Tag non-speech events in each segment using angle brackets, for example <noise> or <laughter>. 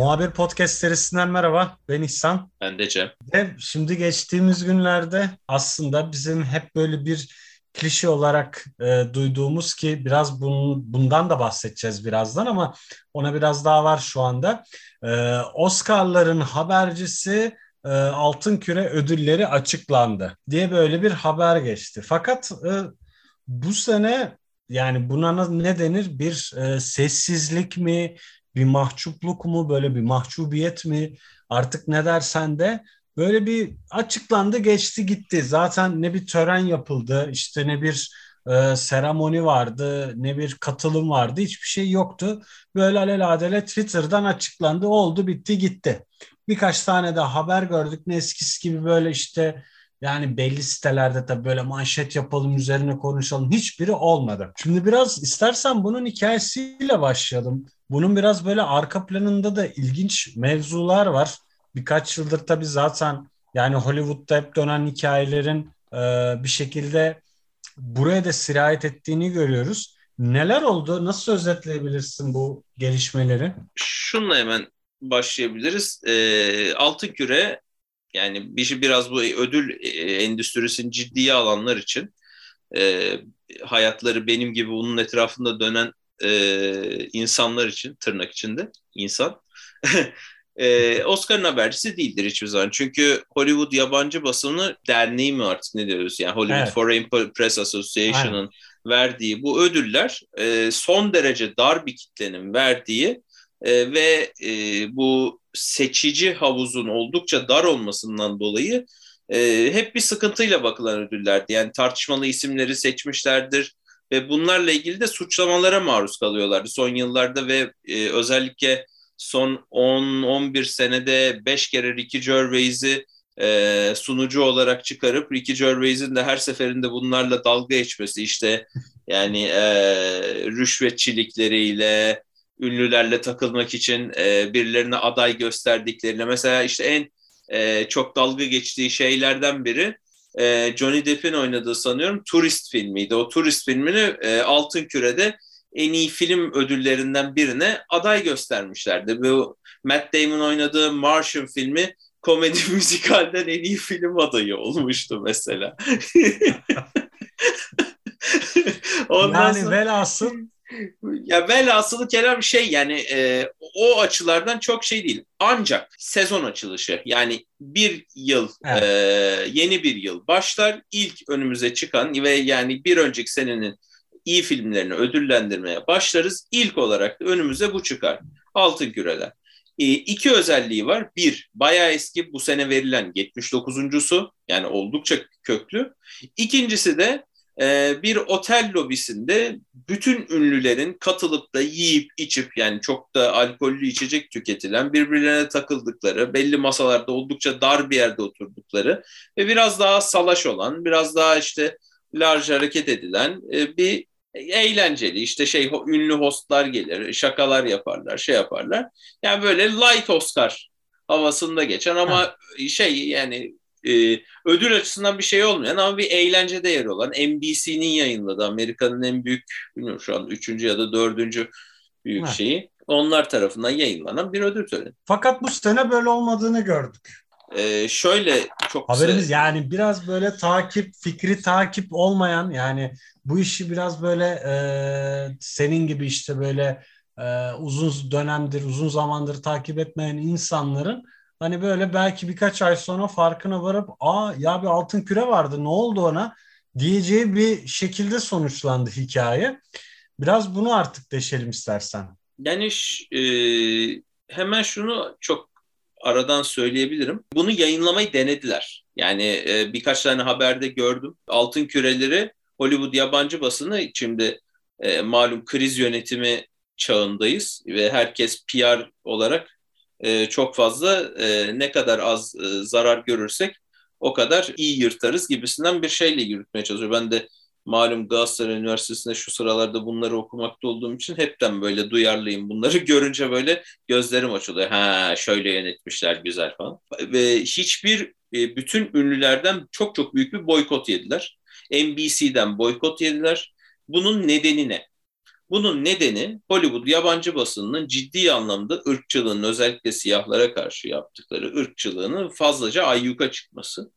Muhabir Podcast serisinden merhaba. Ben İhsan. Ben de Cem. Ve şimdi geçtiğimiz günlerde aslında bizim hep böyle bir klişe olarak e, duyduğumuz ki biraz bunun, bundan da bahsedeceğiz birazdan ama ona biraz daha var şu anda. E, Oscar'ların habercisi e, Altın Küre ödülleri açıklandı diye böyle bir haber geçti. Fakat e, bu sene yani buna ne denir? Bir e, sessizlik mi, bir mahcupluk mu, böyle bir mahcubiyet mi artık ne dersen de böyle bir açıklandı geçti gitti. Zaten ne bir tören yapıldı işte ne bir e, seremoni vardı ne bir katılım vardı hiçbir şey yoktu. Böyle aleladele Twitter'dan açıklandı oldu bitti gitti. Birkaç tane de haber gördük ne eskisi gibi böyle işte yani belli sitelerde tabii böyle manşet yapalım üzerine konuşalım hiçbiri olmadı. Şimdi biraz istersen bunun hikayesiyle başlayalım. Bunun biraz böyle arka planında da ilginç mevzular var. Birkaç yıldır tabii zaten yani Hollywood'da hep dönen hikayelerin e, bir şekilde buraya da sirayet ettiğini görüyoruz. Neler oldu? Nasıl özetleyebilirsin bu gelişmeleri? Şunla hemen başlayabiliriz. E, Altın Küre yani bir şey biraz bu ödül e, endüstrisini ciddiye alanlar için e, hayatları benim gibi bunun etrafında dönen e, insanlar için tırnak içinde insan <laughs> e, Oscar'ın habercisi değildir hiçbir zaman. Çünkü Hollywood yabancı basını derneği mi artık ne diyoruz yani Hollywood evet. Foreign Press Association'ın verdiği bu ödüller e, son derece dar bir kitlenin verdiği e, ve e, bu seçici havuzun oldukça dar olmasından dolayı e, hep bir sıkıntıyla bakılan ödüllerdi. Yani tartışmalı isimleri seçmişlerdir ve bunlarla ilgili de suçlamalara maruz kalıyorlardı. Son yıllarda ve e, özellikle son 10-11 senede 5 kere Ricky Gervais'i e, sunucu olarak çıkarıp Ricky Gervais'in de her seferinde bunlarla dalga geçmesi işte yani e, rüşvetçilikleriyle ünlülerle takılmak için e, birilerine aday gösterdiklerine mesela işte en e, çok dalga geçtiği şeylerden biri e, Johnny Depp'in oynadığı sanıyorum Turist filmiydi. O Turist filmini e, Altın Küre'de en iyi film ödüllerinden birine aday göstermişlerdi. Bu Matt Damon oynadığı Martian filmi komedi <laughs> müzikalden en iyi film adayı olmuştu mesela. <laughs> Ondan yani sonra... velhasıl ya velhasılı kelam şey yani e, o açılardan çok şey değil. Ancak sezon açılışı yani bir yıl evet. e, yeni bir yıl başlar. İlk önümüze çıkan ve yani bir önceki senenin iyi filmlerini ödüllendirmeye başlarız. İlk olarak da önümüze bu çıkar. Altın Küreler. E, iki özelliği var. Bir, bayağı eski bu sene verilen 79.sü yani oldukça köklü. İkincisi de bir otel lobisinde bütün ünlülerin katılıp da yiyip içip yani çok da alkollü içecek tüketilen birbirlerine takıldıkları belli masalarda oldukça dar bir yerde oturdukları ve biraz daha salaş olan biraz daha işte large hareket edilen e, bir eğlenceli işte şey ünlü hostlar gelir şakalar yaparlar şey yaparlar yani böyle light Oscar havasında geçen ama ha. şey yani e, ödül açısından bir şey olmayan ama bir eğlencede yer olan NBC'nin yayınladığı Amerika'nın en büyük bilmiyorum şu an üçüncü ya da dördüncü büyük ha. şeyi onlar tarafından yayınlanan bir ödül töreni. Fakat bu sene böyle olmadığını gördük. Ee, şöyle çok haberimiz kısa... yani biraz böyle takip fikri takip olmayan yani bu işi biraz böyle e, senin gibi işte böyle e, uzun dönemdir uzun zamandır takip etmeyen insanların hani böyle belki birkaç ay sonra farkına varıp aa ya bir altın küre vardı ne oldu ona diyeceği bir şekilde sonuçlandı hikaye. Biraz bunu artık deşelim istersen. Yani e, hemen şunu çok aradan söyleyebilirim. Bunu yayınlamayı denediler. Yani e, birkaç tane haberde gördüm. Altın küreleri Hollywood yabancı basını şimdi e, malum kriz yönetimi çağındayız ve herkes PR olarak e, çok fazla e, ne kadar az e, zarar görürsek o kadar iyi yırtarız gibisinden bir şeyle yürütmeye çalışıyor. Ben de malum Galatasaray Üniversitesi'nde şu sıralarda bunları okumakta olduğum için hepten böyle duyarlıyım. Bunları <laughs> görünce böyle gözlerim açılıyor. Ha şöyle yönetmişler güzel falan. Ve hiçbir e, bütün ünlülerden çok çok büyük bir boykot yediler. NBC'den boykot yediler. Bunun nedeni ne? Bunun nedeni Hollywood yabancı basınının ciddi anlamda ırkçılığın özellikle siyahlara karşı yaptıkları ırkçılığının fazlaca ayyuka çıkması.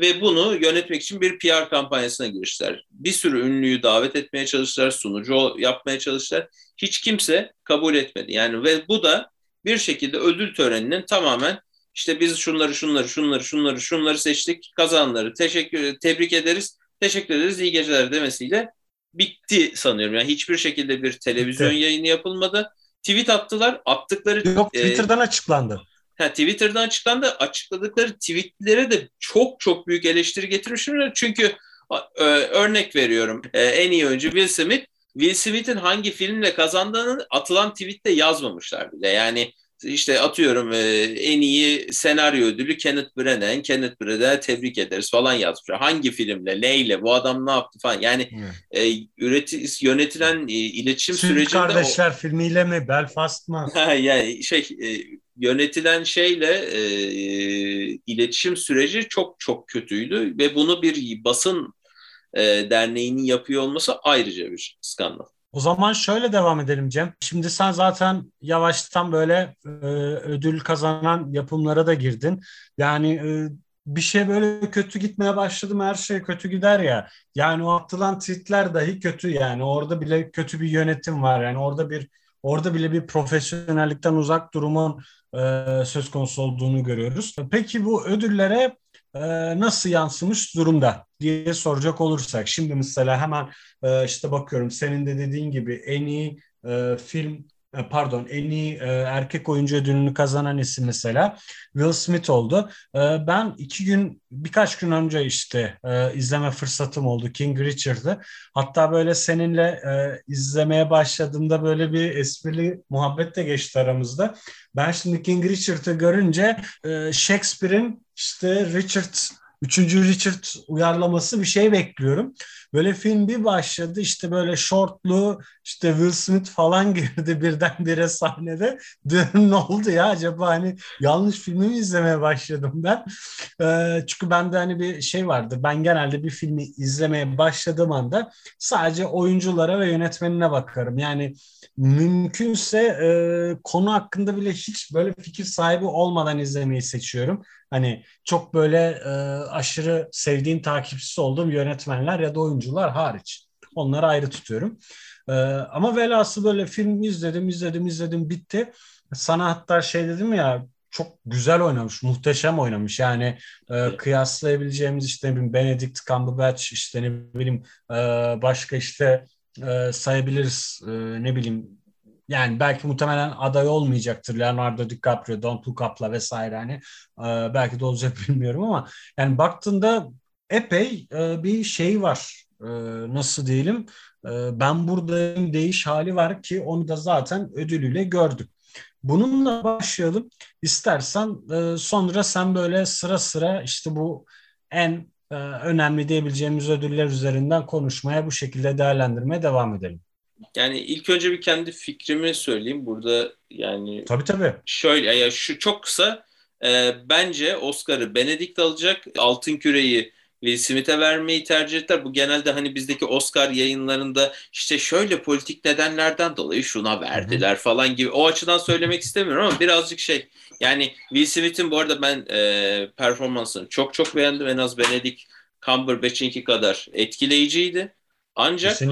Ve bunu yönetmek için bir PR kampanyasına girişler. Bir sürü ünlüyü davet etmeye çalıştılar, sunucu yapmaya çalıştılar. Hiç kimse kabul etmedi. Yani ve bu da bir şekilde ödül töreninin tamamen işte biz şunları şunları şunları şunları şunları seçtik kazanları teşekkür tebrik ederiz teşekkür ederiz iyi geceler demesiyle bitti sanıyorum. Yani hiçbir şekilde bir televizyon bitti. yayını yapılmadı. Tweet attılar. Attıkları Yok Twitter'dan e, açıklandı. Ha, Twitter'dan açıklandı. Açıkladıkları tweetlere de çok çok büyük eleştiri getirmişler. Çünkü e, örnek veriyorum. E, en iyi oyuncu Will Smith Will Smith'in hangi filmle kazandığını atılan tweette yazmamışlar bile. Yani işte atıyorum e, en iyi senaryo ödülü Kenneth Branagh, Kenneth Branagh'ı tebrik ederiz falan yazmışlar. Hangi filmle, neyle, bu adam ne yaptı falan. Yani evet. e, üreti, yönetilen e, iletişim Süt sürecinde... Kardeşler o... filmiyle mi, Belfast mı? <laughs> yani şey e, yönetilen şeyle e, iletişim süreci çok çok kötüydü ve bunu bir basın e, derneğinin yapıyor olması ayrıca bir skandal. O zaman şöyle devam edelim Cem. Şimdi sen zaten yavaştan böyle e, ödül kazanan yapımlara da girdin. Yani e, bir şey böyle kötü gitmeye başladı mı her şey kötü gider ya. Yani o atılan tweetler dahi kötü yani. Orada bile kötü bir yönetim var. Yani orada bir orada bile bir profesyonellikten uzak durumun e, söz konusu olduğunu görüyoruz. Peki bu ödüllere e, nasıl yansımış durumda diye soracak olursak. Şimdi mesela hemen e, işte bakıyorum senin de dediğin gibi en iyi e, film e, pardon en iyi e, erkek oyuncu ödülünü kazanan isim mesela Will Smith oldu. E, ben iki gün birkaç gün önce işte e, izleme fırsatım oldu King Richard'ı. Hatta böyle seninle e, izlemeye başladığımda böyle bir esprili muhabbet de geçti aramızda. Ben şimdi King Richard'ı görünce e, Shakespeare'in işte Richard Üçüncü Richard uyarlaması bir şey bekliyorum. Böyle film bir başladı işte böyle şortlu işte Will Smith falan <laughs> girdi birdenbire sahnede. Diyorum ne oldu ya acaba hani yanlış filmi mi izlemeye başladım ben. Ee, çünkü bende hani bir şey vardır. Ben genelde bir filmi izlemeye başladığım anda sadece oyunculara ve yönetmenine bakarım. Yani mümkünse e, konu hakkında bile hiç böyle fikir sahibi olmadan izlemeyi seçiyorum. Hani çok böyle e, aşırı sevdiğim takipçisi olduğum yönetmenler ya da oyuncular hariç. Onları ayrı tutuyorum. E, ama velhası böyle film izledim, izledim, izledim bitti. Sana hatta şey dedim ya çok güzel oynamış, muhteşem oynamış. Yani e, kıyaslayabileceğimiz işte ne bileyim Benedict Cumberbatch işte ne bileyim e, başka işte e, sayabiliriz e, ne bileyim yani belki muhtemelen aday olmayacaktır Leonardo DiCaprio, Don't Look vesaire hani e, belki de olacak <laughs> bilmiyorum ama yani baktığında epey e, bir şey var e, nasıl diyelim e, ben buradayım değiş hali var ki onu da zaten ödülüyle gördük. Bununla başlayalım. İstersen e, sonra sen böyle sıra sıra işte bu en e, önemli diyebileceğimiz ödüller üzerinden konuşmaya bu şekilde değerlendirmeye devam edelim. Yani ilk önce bir kendi fikrimi söyleyeyim. Burada yani Tabii tabii. Şöyle ya şu çok kısa e, bence Oscar'ı Benedict alacak. Altın Küre'yi Will Smith'e vermeyi tercih ettiler. Bu genelde hani bizdeki Oscar yayınlarında işte şöyle politik nedenlerden dolayı şuna verdiler falan gibi. O açıdan söylemek istemiyorum ama birazcık şey yani Will Smith'in bu arada ben e, performansını çok çok beğendim. En az Benedict Cumberbatch'inki kadar etkileyiciydi. Ancak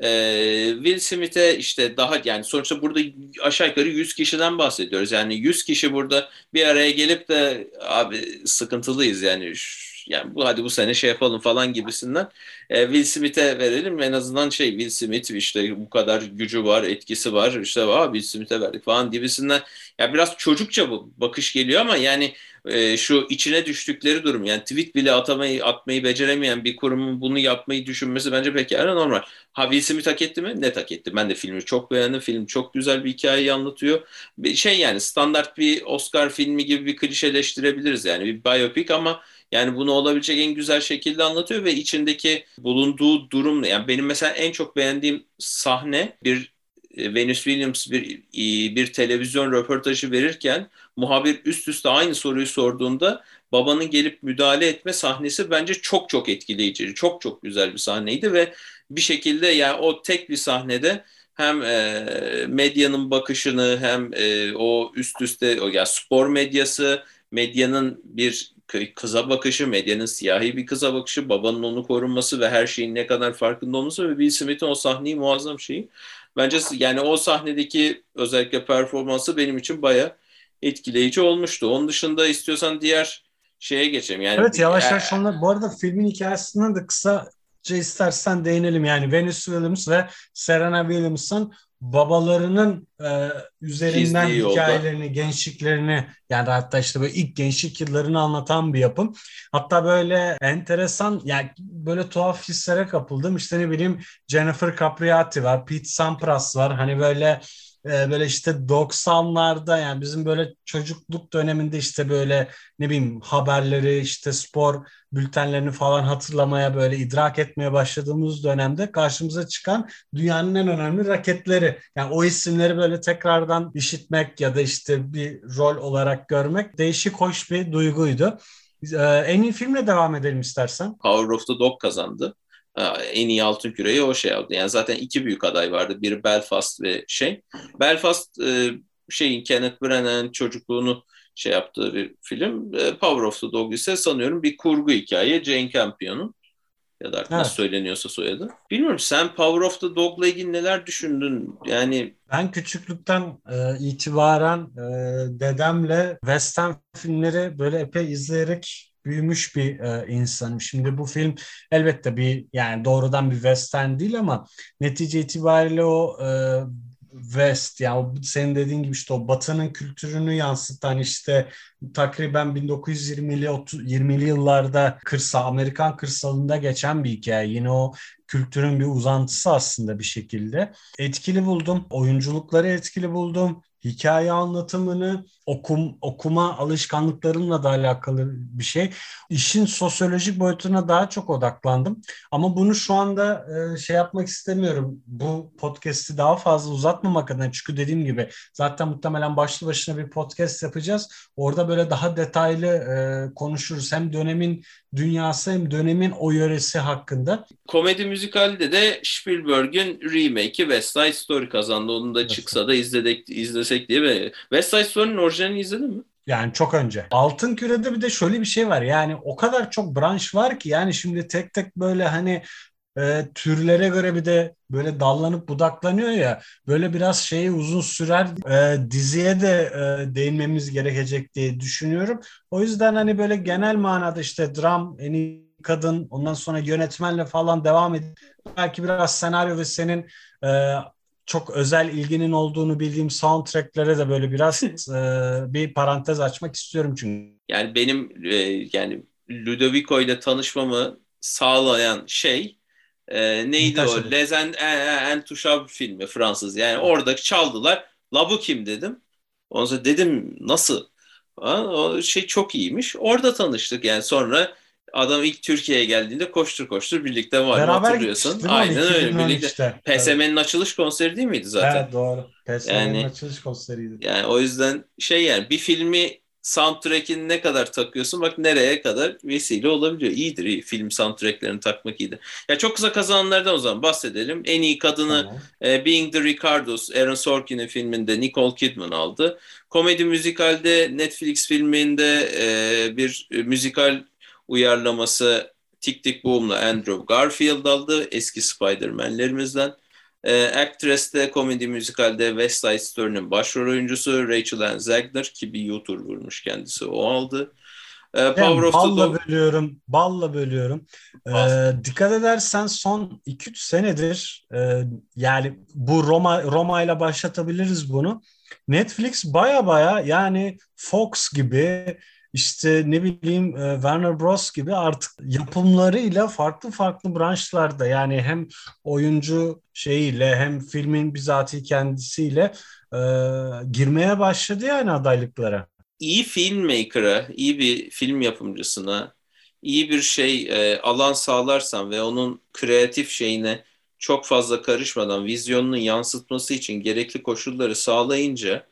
e, Will Smith'e işte daha yani sonuçta burada aşağı yukarı 100 kişiden bahsediyoruz. Yani 100 kişi burada bir araya gelip de abi sıkıntılıyız yani yani bu hadi bu sene şey yapalım falan gibisinden e, Will Smith'e verelim. En azından şey Will Smith işte bu kadar gücü var etkisi var işte Aa, Will Smith'e verdik falan gibisinden. Ya biraz çocukça bu bakış geliyor ama yani e, şu içine düştükleri durum yani tweet bile atamayı atmayı beceremeyen bir kurumun bunu yapmayı düşünmesi bence pekala normal. Ha Will Smith hak etti mi? Net hak etti. Ben de filmi çok beğendim. Film çok güzel bir hikayeyi anlatıyor. Bir şey yani standart bir Oscar filmi gibi bir klişeleştirebiliriz yani bir biopic ama yani bunu olabilecek en güzel şekilde anlatıyor ve içindeki bulunduğu durum yani benim mesela en çok beğendiğim sahne bir Venus Williams bir e, bir televizyon röportajı verirken muhabir üst üste aynı soruyu sorduğunda babanın gelip müdahale etme sahnesi bence çok çok etkileyici. Çok çok güzel bir sahneydi ve bir şekilde yani o tek bir sahnede hem e, medyanın bakışını hem e, o üst üste o ya spor medyası medyanın bir kıza bakışı, medyanın siyahi bir kıza bakışı, babanın onu korunması ve her şeyin ne kadar farkında olması ve Will Smith'in o sahneyi muazzam şeyi. Bence yani o sahnedeki özellikle performansı benim için baya etkileyici olmuştu. Onun dışında istiyorsan diğer şeye geçelim. Yani evet yavaş yavaş onlar. Bu arada filmin hikayesinden de kısaca istersen değinelim. Yani Venus Williams ve Serena Williams'ın babalarının e, üzerinden Çizdiği hikayelerini, yolda. gençliklerini yani hatta işte böyle ilk gençlik yıllarını anlatan bir yapım. Hatta böyle enteresan yani böyle tuhaf hislere kapıldım. İşte ne bileyim Jennifer Capriati var, Pete Sampras var. Hani böyle e, böyle işte 90'larda yani bizim böyle çocukluk döneminde işte böyle ne bileyim haberleri işte spor bültenlerini falan hatırlamaya böyle idrak etmeye başladığımız dönemde karşımıza çıkan dünyanın en önemli raketleri. Yani o isimleri böyle tekrardan işitmek ya da işte bir rol olarak görmek değişik hoş bir duyguydu. Ee, en iyi filmle devam edelim istersen. Power of the Dog kazandı. En iyi altın küreyi o şey aldı. Yani zaten iki büyük aday vardı. Biri Belfast ve şey. Belfast e, şeyin Kenneth Branagh'ın çocukluğunu şey yaptığı bir film. E, Power of the Dog ise sanıyorum bir kurgu hikaye. Jane Campion'un ya da artık evet. nasıl söyleniyorsa soyadı. Bilmiyorum sen Power of the Dog'la ilgili neler düşündün? Yani ben küçüklükten e, itibaren e, dedemle western filmleri böyle epey izleyerek büyümüş bir e, insanım. Şimdi bu film elbette bir yani doğrudan bir western değil ama netice itibariyle o e, West yani senin dediğin gibi işte o Batı'nın kültürünü yansıtan işte takriben 1920'li 20'li yıllarda kırsal Amerikan kırsalında geçen bir hikaye. Yine o kültürün bir uzantısı aslında bir şekilde. Etkili buldum. Oyunculukları etkili buldum hikaye anlatımını okum okuma alışkanlıklarımla da alakalı bir şey. İşin sosyolojik boyutuna daha çok odaklandım. Ama bunu şu anda e, şey yapmak istemiyorum. Bu podcast'i daha fazla uzatmamak adına çünkü dediğim gibi zaten muhtemelen başlı başına bir podcast yapacağız. Orada böyle daha detaylı e, konuşuruz. Hem dönemin dünyası hem dönemin o yöresi hakkında. Komedi müzikalde de Spielberg'in remake'i West Side Story kazandı. Onu da çıksa da izledik, izlesek diye. Ve West Side Story'nin orijinalini izledin mi? Yani çok önce. Altın Küre'de bir de şöyle bir şey var. Yani o kadar çok branş var ki yani şimdi tek tek böyle hani e, türlere göre bir de böyle dallanıp budaklanıyor ya böyle biraz şeyi uzun sürer e, diziye de e, değinmemiz gerekecek diye düşünüyorum. O yüzden hani böyle genel manada işte dram en iyi kadın ondan sonra yönetmenle falan devam edip belki biraz senaryo ve senin e, çok özel ilginin olduğunu bildiğim soundtracklere de böyle biraz <laughs> e, bir parantez açmak istiyorum çünkü. Yani benim e, yani Ludovico ile tanışmamı sağlayan şey e, neydi Taş o? Les Intouchables filmi Fransız. Yani orada çaldılar. La bu kim dedim. Ondan sonra dedim nasıl? Ha, o şey çok iyiymiş. Orada tanıştık yani sonra adam ilk Türkiye'ye geldiğinde koştur koştur birlikte var Beraber hatırlıyorsun. Aynen öyle birlikte. Işte. PSM'nin evet. açılış konseri değil miydi zaten? Evet doğru. PSM'nin yani, açılış konseriydi. Yani o yüzden şey yani bir filmi soundtrack'ini ne kadar takıyorsun bak nereye kadar vesile olabiliyor. İyidir iyi. Film soundtrack'lerini takmak iyidir. Ya çok kısa kazananlardan o zaman bahsedelim. En iyi kadını tamam. e, Being the Ricardos, Aaron Sorkin'in filminde Nicole Kidman aldı. Komedi müzikalde Netflix filminde e, bir müzikal uyarlaması Tick Tick Boom'la Andrew Garfield aldı. Eski Spider-Man'lerimizden. E, Actress'te komedi müzikalde West Side Story'nin başrol oyuncusu Rachel Ann Zegler ki bir YouTuber'mış kendisi o aldı. E, Power of balla the Dog... bölüyorum, balla bölüyorum. Ee, dikkat edersen son 2-3 senedir e, yani bu Roma Roma ile başlatabiliriz bunu. Netflix baya baya yani Fox gibi işte ne bileyim e, Warner Bros gibi artık yapımlarıyla farklı farklı branşlarda yani hem oyuncu şeyiyle hem filmin bizatihi kendisiyle e, girmeye başladı yani adaylıklara. İyi filmmaker'a, iyi bir film yapımcısına, iyi bir şey e, alan sağlarsan ve onun kreatif şeyine çok fazla karışmadan vizyonunu yansıtması için gerekli koşulları sağlayınca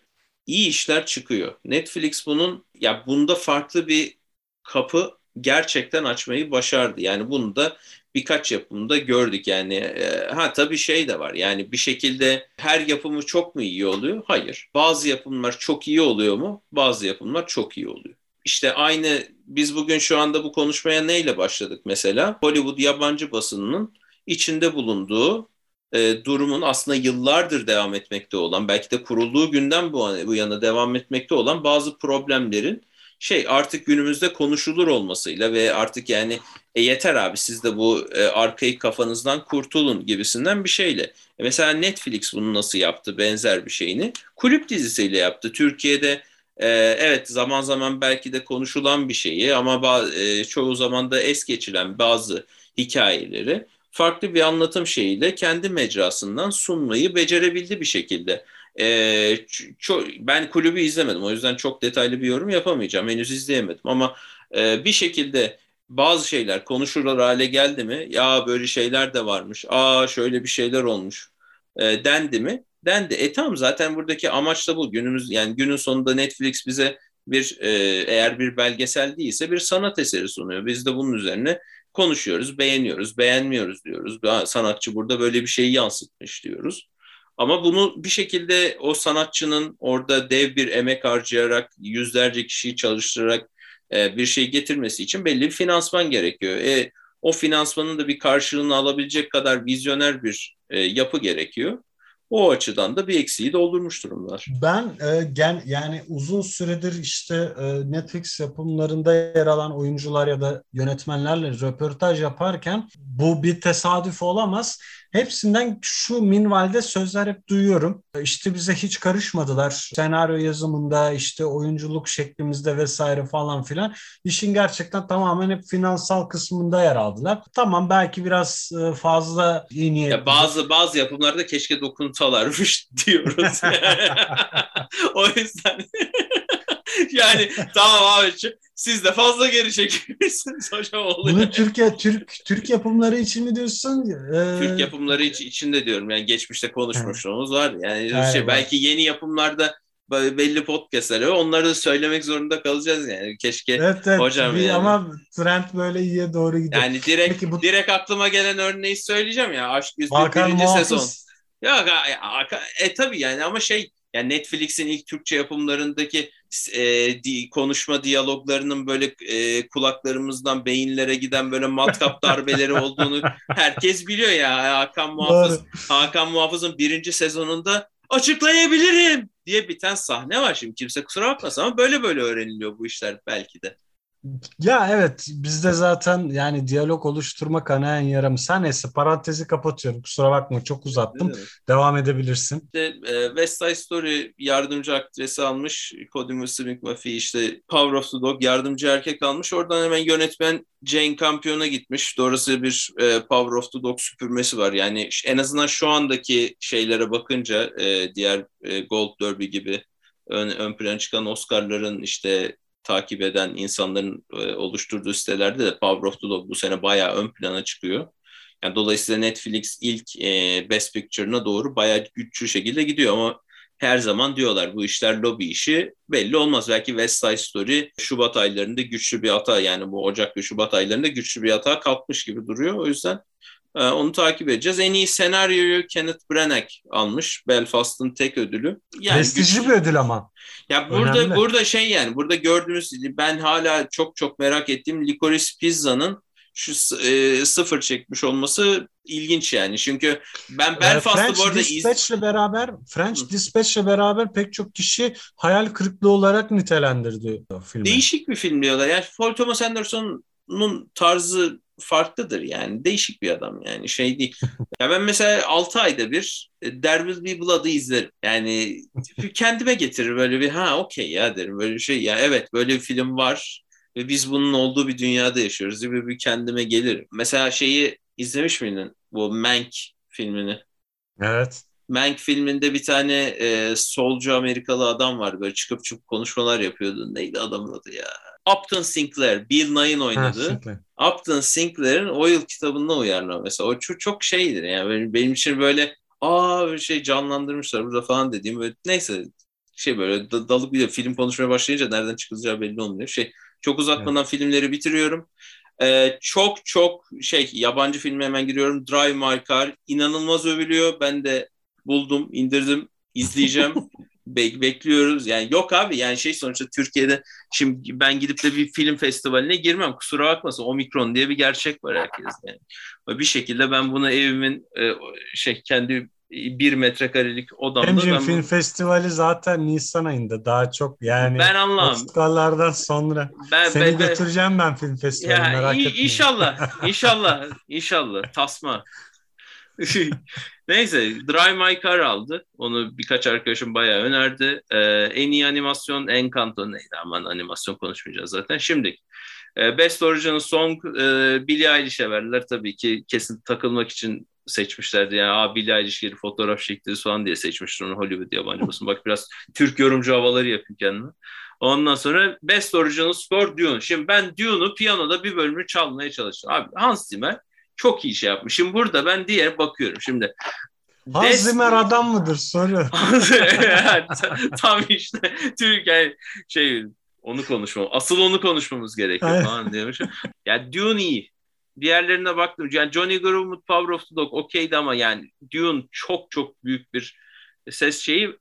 iyi işler çıkıyor. Netflix bunun ya bunda farklı bir kapı gerçekten açmayı başardı. Yani bunu da birkaç yapımda gördük yani. E, ha tabii şey de var yani bir şekilde her yapımı çok mu iyi oluyor? Hayır. Bazı yapımlar çok iyi oluyor mu? Bazı yapımlar çok iyi oluyor. İşte aynı biz bugün şu anda bu konuşmaya neyle başladık mesela? Hollywood yabancı basınının içinde bulunduğu e, durumun aslında yıllardır devam etmekte olan, belki de kurulduğu günden bu, bu yana devam etmekte olan bazı problemlerin şey artık günümüzde konuşulur olmasıyla ve artık yani e yeter abi siz de bu e, arkaik kafanızdan kurtulun gibisinden bir şeyle. E mesela Netflix bunu nasıl yaptı benzer bir şeyini? Kulüp dizisiyle yaptı. Türkiye'de e, evet zaman zaman belki de konuşulan bir şeyi ama e, çoğu zaman da es geçilen bazı hikayeleri farklı bir anlatım şeyiyle kendi mecrasından sunmayı becerebildi bir şekilde. Ee, çok, ben kulübü izlemedim o yüzden çok detaylı bir yorum yapamayacağım. Henüz izleyemedim ama e, bir şekilde bazı şeyler konuşulur hale geldi mi? Ya böyle şeyler de varmış aa şöyle bir şeyler olmuş e, dendi mi? Dendi. E tamam zaten buradaki amaç da bu. Günümüz yani günün sonunda Netflix bize bir e, eğer bir belgesel değilse bir sanat eseri sunuyor. Biz de bunun üzerine konuşuyoruz, beğeniyoruz, beğenmiyoruz diyoruz. Sanatçı burada böyle bir şeyi yansıtmış diyoruz. Ama bunu bir şekilde o sanatçının orada dev bir emek harcayarak, yüzlerce kişiyi çalıştırarak e, bir şey getirmesi için belli bir finansman gerekiyor. E, o finansmanın da bir karşılığını alabilecek kadar vizyoner bir e, yapı gerekiyor. O açıdan da bir eksiği doldurmuş durumlar. Ben e, gen yani uzun süredir işte e, Netflix yapımlarında yer alan oyuncular ya da yönetmenlerle röportaj yaparken bu bir tesadüf olamaz Hepsinden şu minvalde sözler hep duyuyorum. İşte bize hiç karışmadılar. Senaryo yazımında, işte oyunculuk şeklimizde vesaire falan filan. İşin gerçekten tamamen hep finansal kısmında yer aldılar. Tamam belki biraz e, fazla iyi niyetli. Ya bazı bazı yapımlarda keşke dokunsalarmış <laughs> diyoruz. <laughs> o yüzden <laughs> yani tamam abi siz de fazla geri çekmişsiniz <laughs> hocam oluyor. Bunu Türkiye Türk Türk yapımları için mi diyorsun? Ee... Türk yapımları için içinde diyorum. Yani geçmişte konuşmuşluğumuz var. Yani Aynen. şey belki yeni yapımlarda belli podcastler onları da söylemek zorunda kalacağız yani. Keşke evet, evet. hocam bir, yani. ama trend böyle iyiye doğru gidiyor. Yani direkt Peki, bu... direkt aklıma gelen örneği söyleyeceğim ya. Aşk 101. sezon. Ya e tabii yani ama şey yani Netflix'in ilk Türkçe yapımlarındaki e, di, konuşma diyaloglarının böyle e, kulaklarımızdan beyinlere giden böyle matkap <laughs> darbeleri olduğunu herkes biliyor ya. Hakan Muhafız Hakan Muhafız'ın birinci sezonunda açıklayabilirim diye biten sahne var şimdi. Kimse kusura bakmasın ama böyle böyle öğreniliyor bu işler belki de. Ya evet bizde zaten yani diyalog oluşturma kanayan yaramız. Her neyse parantezi kapatıyorum. Kusura bakma çok uzattım. Devam edebilirsin. İşte, e, West Side Story yardımcı aktresi almış. Cody McPhee işte Power of the Dog yardımcı erkek almış. Oradan hemen yönetmen Jane Campion'a gitmiş. Doğrusu bir e, Power of the Dog süpürmesi var. Yani en azından şu andaki şeylere bakınca e, diğer e, Gold Derby gibi ön, ön plana çıkan Oscar'ların işte takip eden insanların e, oluşturduğu sitelerde de Power of the Dog bu sene bayağı ön plana çıkıyor. Yani dolayısıyla Netflix ilk e, Best Picture'ına doğru bayağı güçlü şekilde gidiyor ama her zaman diyorlar bu işler lobi işi belli olmaz. Belki West Side Story Şubat aylarında güçlü bir hata yani bu Ocak ve Şubat aylarında güçlü bir hata kalkmış gibi duruyor. O yüzden onu takip edeceğiz. En iyi senaryoyu Kenneth Branagh almış. Belfast'ın tek ödülü. Yani Prestijli bir ödül ama. Ya burada Önemli. burada şey yani burada gördüğünüz ben hala çok çok merak ettiğim Licorice Pizza'nın şu e, sıfır çekmiş olması ilginç yani. Çünkü ben ee, Belfast'ı bu arada Dispatch'le beraber French Hı. Dispatch'le beraber pek çok kişi hayal kırıklığı olarak nitelendirdi filmi. Değişik bir film diyorlar. Yani Paul Thomas Anderson'un tarzı farklıdır yani. Değişik bir adam yani şey değil. <laughs> ya ben mesela 6 ayda bir e, There Will Be Blood'ı izlerim. Yani kendime getirir böyle bir ha okey ya derim böyle bir şey. Ya evet böyle bir film var ve biz bunun olduğu bir dünyada yaşıyoruz diye bir kendime gelir. Mesela şeyi izlemiş miydin? Bu Mank filmini. Evet. Mank filminde bir tane e, solcu Amerikalı adam var böyle çıkıp çıkıp konuşmalar yapıyordu. Neydi adamın adı ya? Upton Sinclair, Bill Nye'ın oynadığı. Ha, Upton Sinclair'in o yıl kitabından uyarlama mesela. O çok, çok şeydir yani benim, benim için böyle aa bir şey canlandırmışlar burada falan dediğim böyle neyse şey böyle dalıp bir film konuşmaya başlayınca nereden çıkacağı belli olmuyor. Şey Çok uzatmadan evet. filmleri bitiriyorum. Ee, çok çok şey yabancı filme hemen giriyorum. Drive My Car inanılmaz övülüyor. Ben de buldum, indirdim, izleyeceğim. <laughs> Be- bekliyoruz. Yani yok abi yani şey sonuçta Türkiye'de şimdi ben gidip de bir film festivaline girmem. Kusura bakmasın. Omikron diye bir gerçek var herkes yani. Bir şekilde ben bunu evimin e, şey kendi bir metrekarelik odamda. Bence ben film bunu... festivali zaten Nisan ayında daha çok yani. Ben anlamam. Oscar'lardan sonra. Ben, Seni ben, götüreceğim ben film festivaline ya, merak etme. İnşallah. <laughs> İnşallah. İnşallah. Tasma. <laughs> Neyse Drive My Car aldı. Onu birkaç arkadaşım bayağı önerdi. Ee, en iyi animasyon Encanto neydi? Aman animasyon konuşmayacağız zaten. Şimdi e, Best Original Song e, Billie Eilish'e verdiler. Tabii ki kesin takılmak için seçmişlerdi. Yani Aa, Billie Eilish geri fotoğraf çekti falan diye seçmiştir onu Hollywood yabancı basın. Bak biraz Türk yorumcu havaları yapayım kendime. Ondan sonra Best Original Score Dune. Şimdi ben Dune'u piyanoda bir bölümü çalmaya çalıştım. Abi Hans Zimmer çok iyi şey yapmış. Şimdi burada ben diğer bakıyorum. Şimdi Hans. Zimmer adam mıdır soru. <laughs> Tam işte Türkiye şey onu konuşmam. Asıl onu konuşmamız gerekiyor falan diyormuş. Yani Dune iyi. Diğerlerine baktım. Yani Johnny Greenwood Power of the Dog okeydi ama yani Dune çok çok büyük bir ses şeyi.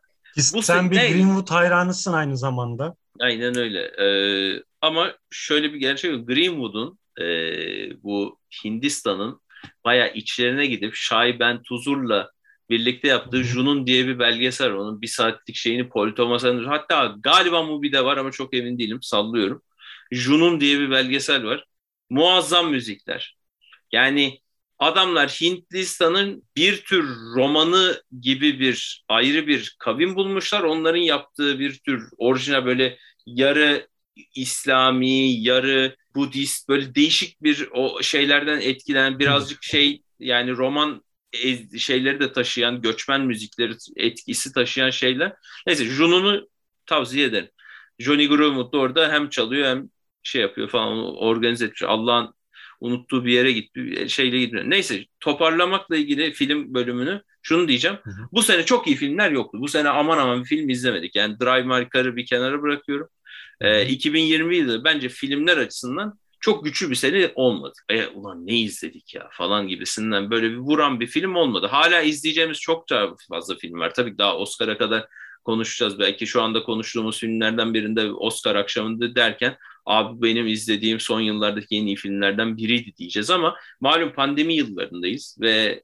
Bu sen bir ne? Greenwood hayranısın aynı zamanda. Aynen öyle. Ee, ama şöyle bir gerçek Greenwood'un e, bu Hindistan'ın baya içlerine gidip Şahi Ben Tuzur'la birlikte yaptığı Junun diye bir belgesel Onun bir saatlik şeyini Paul Thomas Anderson hatta galiba Mubi'de var ama çok emin değilim sallıyorum. Junun diye bir belgesel var. Muazzam müzikler. Yani adamlar Hindistan'ın bir tür romanı gibi bir ayrı bir kavim bulmuşlar. Onların yaptığı bir tür orijinal böyle yarı İslami, yarı Budist böyle değişik bir o şeylerden etkilenen birazcık şey yani roman şeyleri de taşıyan göçmen müzikleri etkisi taşıyan şeyler. Neyse Juno'nu tavsiye ederim. Johnny Greenwood da orada hem çalıyor hem şey yapıyor falan organize etmiş. Allah'ın unuttuğu bir yere gitti şeyle gidiyor. Neyse toparlamakla ilgili film bölümünü şunu diyeceğim. Hı hı. Bu sene çok iyi filmler yoktu. Bu sene aman aman bir film izlemedik. Yani Drive My Car'ı bir kenara bırakıyorum. Ee, 2020 yılı bence filmler açısından çok güçlü bir sene olmadı. E, ulan ne izledik ya falan gibisinden böyle bir vuran bir film olmadı. Hala izleyeceğimiz çok daha fazla film var. Tabii daha Oscar'a kadar konuşacağız. Belki şu anda konuştuğumuz filmlerden birinde Oscar akşamında derken abi benim izlediğim son yıllardaki en iyi filmlerden biriydi diyeceğiz ama malum pandemi yıllarındayız ve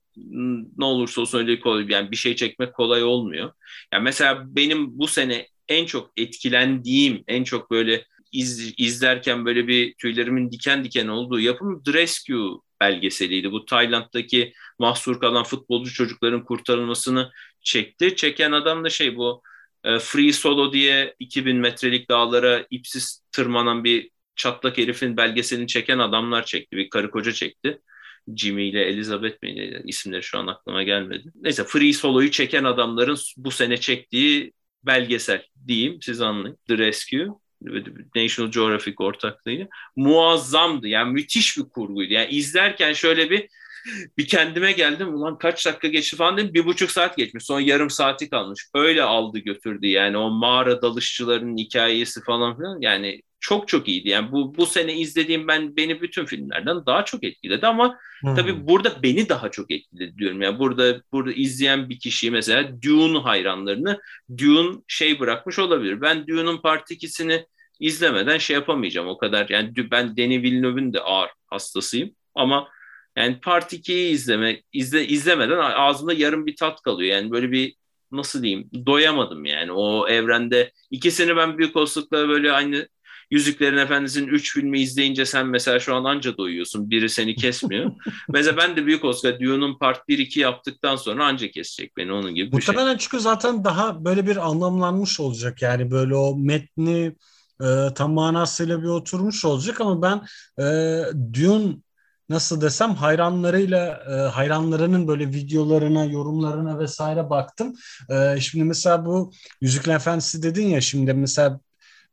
ne olursa olsun öyle kolay yani bir şey çekmek kolay olmuyor. Yani mesela benim bu sene en çok etkilendiğim, en çok böyle iz, izlerken böyle bir tüylerimin diken diken olduğu yapım The Rescue belgeseliydi. Bu Tayland'daki mahsur kalan futbolcu çocukların kurtarılmasını çekti. Çeken adam da şey bu e, Free Solo diye 2000 metrelik dağlara ipsiz tırmanan bir çatlak herifin belgeselini çeken adamlar çekti. Bir karı koca çekti. Jimmy ile Elizabeth mi isimleri şu an aklıma gelmedi. Neyse Free Solo'yu çeken adamların bu sene çektiği belgesel diyeyim siz anlayın. The Rescue. National Geographic ortaklığıyla muazzamdı. Yani müthiş bir kurguydu. Yani izlerken şöyle bir <laughs> bir kendime geldim. Ulan kaç dakika geçti falan dedim. Bir buçuk saat geçmiş. Son yarım saati kalmış. Öyle aldı götürdü yani o mağara dalışçıların hikayesi falan filan. Yani çok çok iyiydi. Yani bu bu sene izlediğim ben beni bütün filmlerden daha çok etkiledi ama hmm. tabii burada beni daha çok etkiledi diyorum. Yani burada burada izleyen bir kişi mesela Dune hayranlarını Dune şey bırakmış olabilir. Ben Dune'un Part 2'sini izlemeden şey yapamayacağım o kadar. Yani ben Denis Villeneuve'ün de ağır hastasıyım ama yani Part 2'yi izleme, izle, izlemeden ağzımda yarım bir tat kalıyor. Yani böyle bir nasıl diyeyim doyamadım yani o evrende. ikisini ben büyük olasılıkla böyle aynı Yüzüklerin Efendisi'nin 3 filmi izleyince sen mesela şu an anca doyuyorsun. Biri seni kesmiyor. <laughs> mesela ben de büyük Oscar Dune'un part 1-2 yaptıktan sonra anca kesecek beni onun gibi bir şey. Muhtemelen çünkü zaten daha böyle bir anlamlanmış olacak. Yani böyle o metni e, tam manasıyla bir oturmuş olacak ama ben e, Dune nasıl desem hayranlarıyla e, hayranlarının böyle videolarına, yorumlarına vesaire baktım. E, şimdi mesela bu Yüzükler Efendisi dedin ya şimdi mesela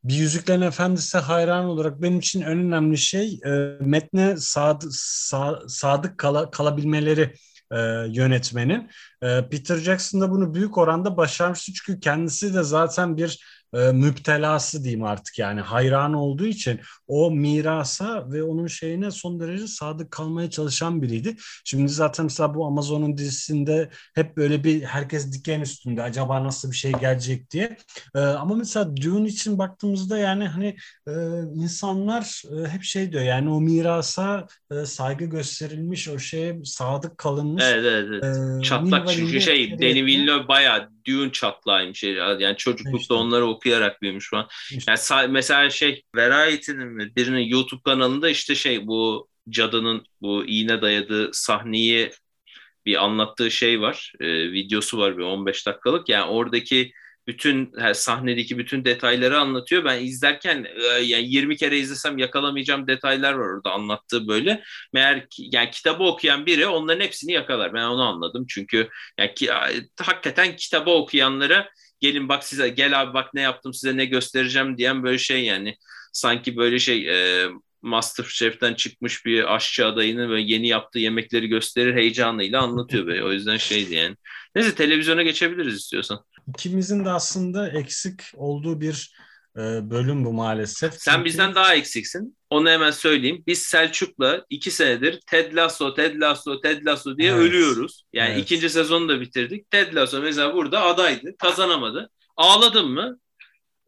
bir Yüzüklerin Efendisi hayran olarak benim için en önemli şey e, metne sad, sa, sadık kala, kalabilmeleri e, yönetmenin. E, Peter Jackson da bunu büyük oranda başarmıştı çünkü kendisi de zaten bir e, müptelası diyeyim artık yani hayran olduğu için o mirasa ve onun şeyine son derece sadık kalmaya çalışan biriydi. Şimdi zaten mesela bu Amazon'un dizisinde hep böyle bir herkes diken üstünde acaba nasıl bir şey gelecek diye. E, ama mesela Dune için baktığımızda yani hani e, insanlar e, hep şey diyor yani o mirasa e, saygı gösterilmiş o şeye sadık kalınmış. Evet evet. evet. E, Çatlak çünkü şey Denis Villeneuve bayağı Dune çatlağıymış. Yani çocuklukta işte. onları okuyarak büyümüş falan. İşte. Yani mesela şey Variety'nin mi birinin YouTube kanalında işte şey bu cadının bu iğne dayadığı sahneyi bir anlattığı şey var. E, videosu var bir 15 dakikalık. Yani oradaki bütün her sahnedeki bütün detayları anlatıyor. Ben izlerken e, yani 20 kere izlesem yakalamayacağım detaylar var orada anlattığı böyle. Meğer yani kitabı okuyan biri onların hepsini yakalar. Ben onu anladım. Çünkü yani ki, hakikaten kitabı okuyanlara gelin bak size gel abi bak ne yaptım size ne göstereceğim diyen böyle şey yani sanki böyle şey e, Masterchef'ten çıkmış bir aşçı adayını ve yeni yaptığı yemekleri gösterir heyecanıyla anlatıyor böyle. O yüzden şeydi yani. Neyse televizyona geçebiliriz istiyorsan. İkimizin de aslında eksik olduğu bir e, bölüm bu maalesef. Sen Çünkü... bizden daha eksiksin. Onu hemen söyleyeyim. Biz Selçuk'la iki senedir Ted Lasso, Ted Lasso, Ted Lasso diye evet. ölüyoruz. Yani evet. ikinci sezonu da bitirdik. Ted Lasso mesela burada adaydı. Kazanamadı. Ağladın mı?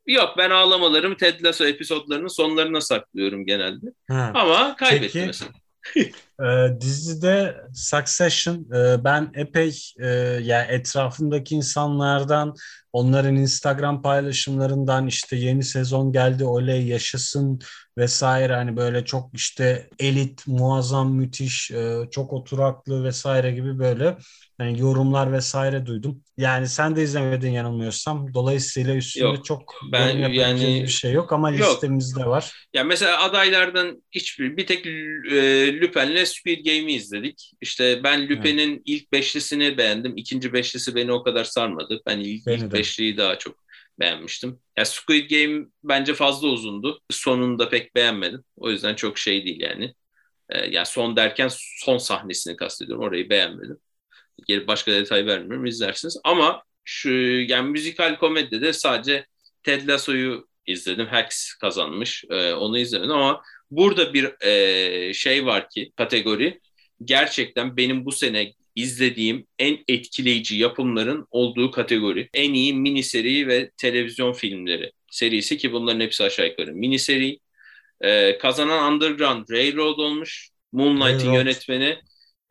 Yok ben ağlamalarımı Ted Lasso episodlarının sonlarına saklıyorum genelde. Ha. Ama kaybetti Peki, mesela. <laughs> e, dizide Succession e, ben epey e, yani etrafımdaki insanlardan onların Instagram paylaşımlarından işte yeni sezon geldi oley yaşasın vesaire hani böyle çok işte elit muazzam müthiş e, çok oturaklı vesaire gibi böyle yani yorumlar vesaire duydum. Yani sen de izlemedin yanılmıyorsam. Dolayısıyla üstünde yok, çok ben yani bir şey yok ama yok. listemizde var. Ya mesela adaylardan hiçbir bir tek e, Lupin'le Squid Game'i izledik. İşte ben Lupin'in evet. ilk beşlisini beğendim. İkinci beşlisi beni o kadar sarmadı. Ben ilk, ilk beşliyi daha çok beğenmiştim. Ya Squid Game bence fazla uzundu. Sonunda pek beğenmedim. O yüzden çok şey değil yani. E, yani son derken son sahnesini kastediyorum. Orayı beğenmedim. Geri başka detay vermiyorum izlersiniz. Ama şu yani müzikal komedide sadece Ted Lasso'yu izledim. Hex kazanmış. Ee, onu izlemedim ama burada bir e, şey var ki kategori gerçekten benim bu sene izlediğim en etkileyici yapımların olduğu kategori. En iyi mini seri ve televizyon filmleri serisi ki bunların hepsi aşağı yukarı mini seri. Ee, kazanan Underground Railroad olmuş. Moonlight'in yönetmeni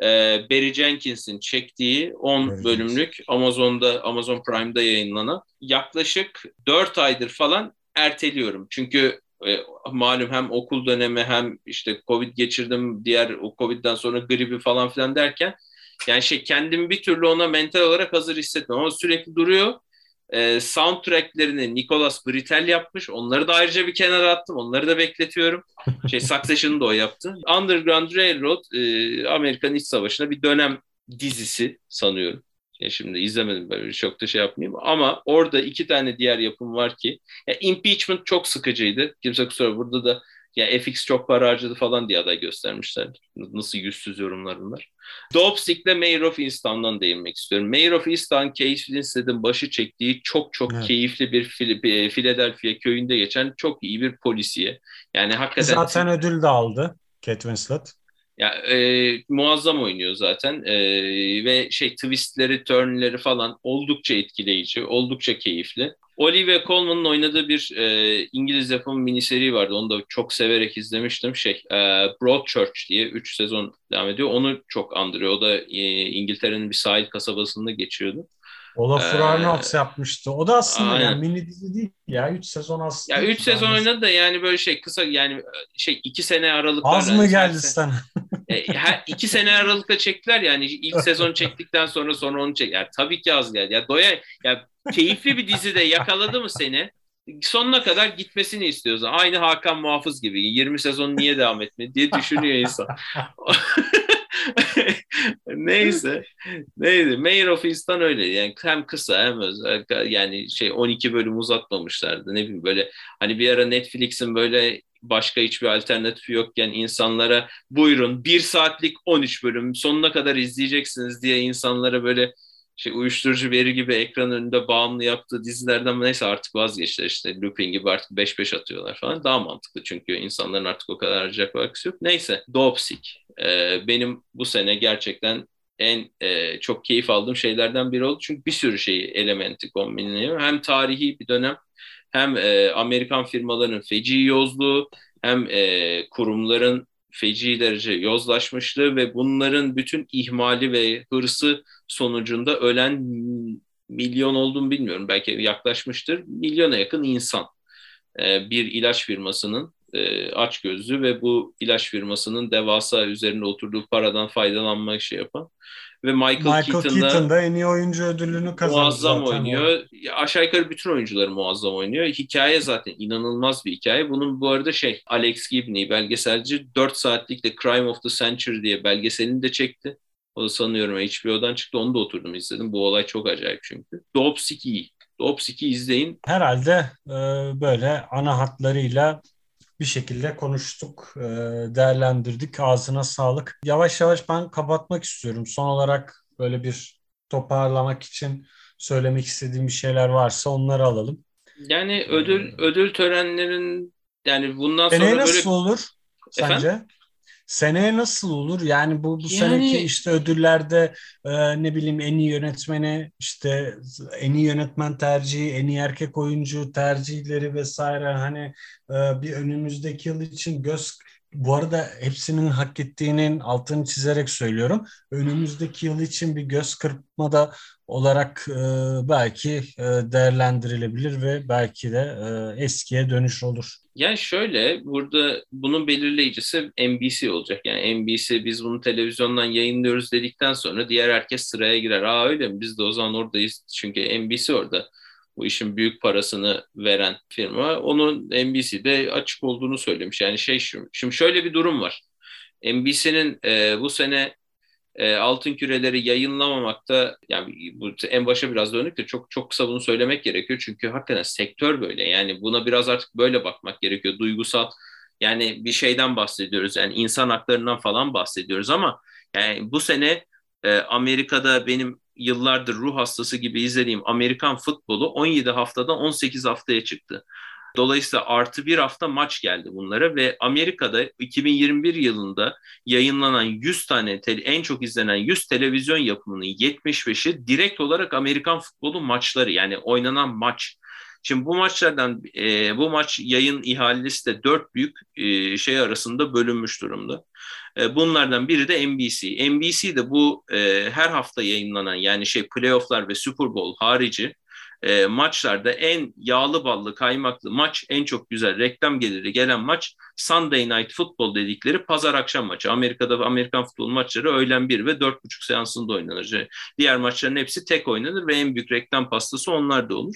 e, Barry Jenkins'in çektiği 10 evet. bölümlük Amazon'da Amazon Prime'da yayınlanan yaklaşık 4 aydır falan erteliyorum. Çünkü e, malum hem okul dönemi hem işte Covid geçirdim diğer o Covid'den sonra gribi falan filan derken yani şey kendimi bir türlü ona mental olarak hazır hissetmiyorum ama sürekli duruyor e, soundtracklerini Nicolas Britel yapmış. Onları da ayrıca bir kenara attım. Onları da bekletiyorum. Şey <laughs> Succession'ı da o yaptı. Underground Railroad e, Amerikan İç Savaşı'na bir dönem dizisi sanıyorum. Ya şimdi izlemedim böyle çok da şey yapmayayım ama orada iki tane diğer yapım var ki ya impeachment çok sıkıcıydı. Kimse kusura burada da ya FX çok para harcadı falan diye aday göstermişler. Nasıl yüzsüz yorumlar bunlar. Dopsick'le Mayor of Easttown'dan değinmek istiyorum. Mayor of Easttown, Case Winstead'in başı çektiği çok çok evet. keyifli bir Philadelphia köyünde geçen çok iyi bir polisiye. Yani hakikaten... Zaten ödül de aldı Kate Winslet. Ya e, muazzam oynuyor zaten e, ve şey twistleri, turnleri falan oldukça etkileyici, oldukça keyifli. Olivia Colman'ın oynadığı bir e, İngiliz yapımı miniseri vardı. Onu da çok severek izlemiştim. Şey, e, Broadchurch diye 3 sezon devam ediyor. Onu çok andırıyor. O da e, İngiltere'nin bir sahil kasabasında geçiyordu. Olafur ee, Arnolds yapmıştı. O da aslında aynen. yani mini dizi değil ya. 3 sezon aslında. Ya 3 sezon oynadı da yani böyle şey kısa yani şey 2 sene aralıkla. Az mı geldi sana? <laughs> e, her, iki sene aralıkla çektiler yani ilk sezon çektikten sonra sonra onu çek. Yani tabii ki az geldi. Ya doya ya keyifli bir dizide yakaladı mı seni? Sonuna kadar gitmesini istiyorsun. Aynı Hakan Muhafız gibi. 20 sezon niye devam etmedi diye düşünüyor insan. <laughs> <laughs> Neyse. Neydi? Mayor of East'tan öyle. Yani hem kısa hem özel. Yani şey 12 bölüm uzatmamışlardı. Ne bileyim böyle hani bir ara Netflix'in böyle başka hiçbir alternatifi yokken insanlara buyurun bir saatlik 13 bölüm sonuna kadar izleyeceksiniz diye insanlara böyle şey uyuşturucu veri gibi ekran önünde bağımlı yaptığı dizilerden neyse artık vazgeçtiler işte Lupin gibi artık 5-5 atıyorlar falan daha mantıklı çünkü insanların artık o kadar harcayacak vakti yok. Neyse Dopsik e, benim bu sene gerçekten en e, çok keyif aldığım şeylerden biri oldu. Çünkü bir sürü şeyi elementi kombinliyor. Hem tarihi bir dönem hem e, Amerikan firmaların feci yozluğu hem e, kurumların feci derece yozlaşmışlığı ve bunların bütün ihmali ve hırsı sonucunda ölen milyon olduğunu bilmiyorum. Belki yaklaşmıştır. Milyona yakın insan. E, bir ilaç firmasının e, aç gözlü ve bu ilaç firmasının devasa üzerinde oturduğu paradan faydalanmak şey yapan ve Michael, Michael Keaton, Keaton da en iyi oyuncu ödülünü kazandı muazzam zaten oynuyor. O. Aşağı yukarı bütün oyuncuları muazzam oynuyor. Hikaye zaten inanılmaz bir hikaye. Bunun bu arada şey Alex Gibney belgeselci 4 saatlik de Crime of the Century diye belgeselini de çekti. O da sanıyorum HBO'dan çıktı. Onu da oturdum izledim. Bu olay çok acayip çünkü. Dopsik iyi. Dopsik'i izleyin. Herhalde e, böyle ana hatlarıyla bir şekilde konuştuk, e, değerlendirdik. Ağzına sağlık. Yavaş yavaş ben kapatmak istiyorum. Son olarak böyle bir toparlamak için söylemek istediğim bir şeyler varsa onları alalım. Yani ödül ee, ödül törenlerin yani bundan sonra böyle nasıl olur sence? Efendim? Seneye nasıl olur? Yani bu, bu yani... seneki işte ödüllerde e, ne bileyim en iyi yönetmeni işte en iyi yönetmen tercihi, en iyi erkek oyuncu tercihleri vesaire hani e, bir önümüzdeki yıl için göz bu arada hepsinin hak ettiğinin altını çizerek söylüyorum. Önümüzdeki yıl için bir göz kırpmada olarak e, belki e, değerlendirilebilir ve belki de e, eskiye dönüş olur. Yani şöyle burada bunun belirleyicisi NBC olacak. Yani NBC biz bunu televizyondan yayınlıyoruz dedikten sonra diğer herkes sıraya girer. Aa öyle mi? Biz de o zaman oradayız. Çünkü NBC orada bu işin büyük parasını veren firma. Onun NBC'de açık olduğunu söylemiş. Yani şey şu, şimdi şöyle bir durum var. NBC'nin e, bu sene e, altın küreleri yayınlamamakta yani bu en başa biraz dönük de çok çok kısa bunu söylemek gerekiyor. Çünkü hakikaten sektör böyle. Yani buna biraz artık böyle bakmak gerekiyor. Duygusal yani bir şeyden bahsediyoruz. Yani insan haklarından falan bahsediyoruz ama yani bu sene e, Amerika'da benim yıllardır ruh hastası gibi izlediğim Amerikan futbolu 17 haftadan 18 haftaya çıktı. Dolayısıyla artı bir hafta maç geldi bunlara ve Amerika'da 2021 yılında yayınlanan 100 tane en çok izlenen 100 televizyon yapımının 75'i direkt olarak Amerikan futbolu maçları yani oynanan maç. Şimdi bu maçlardan e, bu maç yayın ihalesi de dört büyük e, şey arasında bölünmüş durumda. E, bunlardan biri de NBC. NBC de bu e, her hafta yayınlanan yani şey playofflar ve Super Bowl harici e, maçlarda en yağlı ballı kaymaklı maç en çok güzel reklam geliri gelen maç Sunday Night Football dedikleri pazar akşam maçı. Amerika'da Amerikan futbol maçları öğlen 1 ve 4.30 seansında oynanır. Diğer maçların hepsi tek oynanır ve en büyük reklam pastası onlar da olur.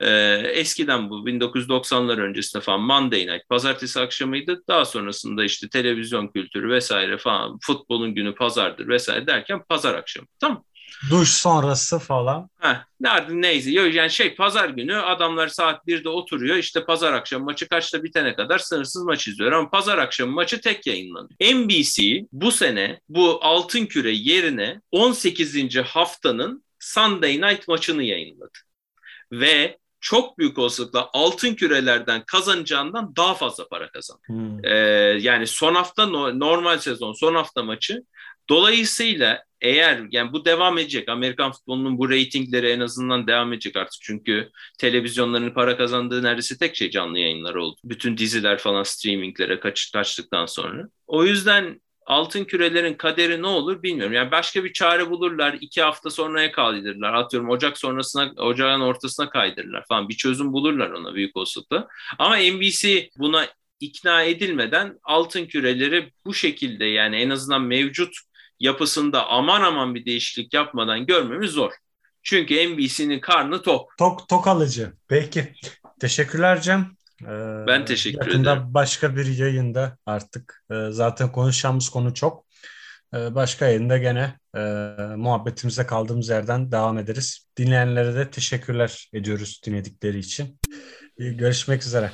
Ee, eskiden bu 1990'lar öncesinde falan Monday Night pazartesi akşamıydı. Daha sonrasında işte televizyon kültürü vesaire falan futbolun günü pazardır vesaire derken pazar akşamı. Tamam Duş sonrası falan. Heh, nerede neyse. Yani şey pazar günü adamlar saat 1'de oturuyor. İşte pazar akşam maçı kaçta bitene kadar sınırsız maç izliyor. Ama pazar akşam maçı tek yayınlanıyor. NBC bu sene bu altın küre yerine 18. haftanın Sunday Night maçını yayınladı. Ve çok büyük olasılıkla altın kürelerden kazanacağından daha fazla para kazandı. Hmm. Ee, yani son hafta normal sezon son hafta maçı Dolayısıyla eğer yani bu devam edecek Amerikan futbolunun bu reytingleri en azından devam edecek artık çünkü televizyonların para kazandığı neredeyse tek şey canlı yayınlar oldu. Bütün diziler falan streaminglere kaç, kaçtıktan sonra. O yüzden altın kürelerin kaderi ne olur bilmiyorum. Yani başka bir çare bulurlar. iki hafta sonraya kaydırırlar. Atıyorum Ocak sonrasına, Ocağın ortasına kaydırırlar falan. Bir çözüm bulurlar ona büyük olasılıkla. Ama NBC buna ikna edilmeden altın küreleri bu şekilde yani en azından mevcut yapısında aman aman bir değişiklik yapmadan görmemiz zor. Çünkü NBC'nin karnı tok. Tok tok alıcı. Peki. Teşekkürler Cem. Ee, ben teşekkür yakında ederim. başka bir yayında artık e, zaten konuşacağımız konu çok. E, başka yayında gene e, muhabbetimize kaldığımız yerden devam ederiz. Dinleyenlere de teşekkürler ediyoruz dinledikleri için. Görüşmek üzere.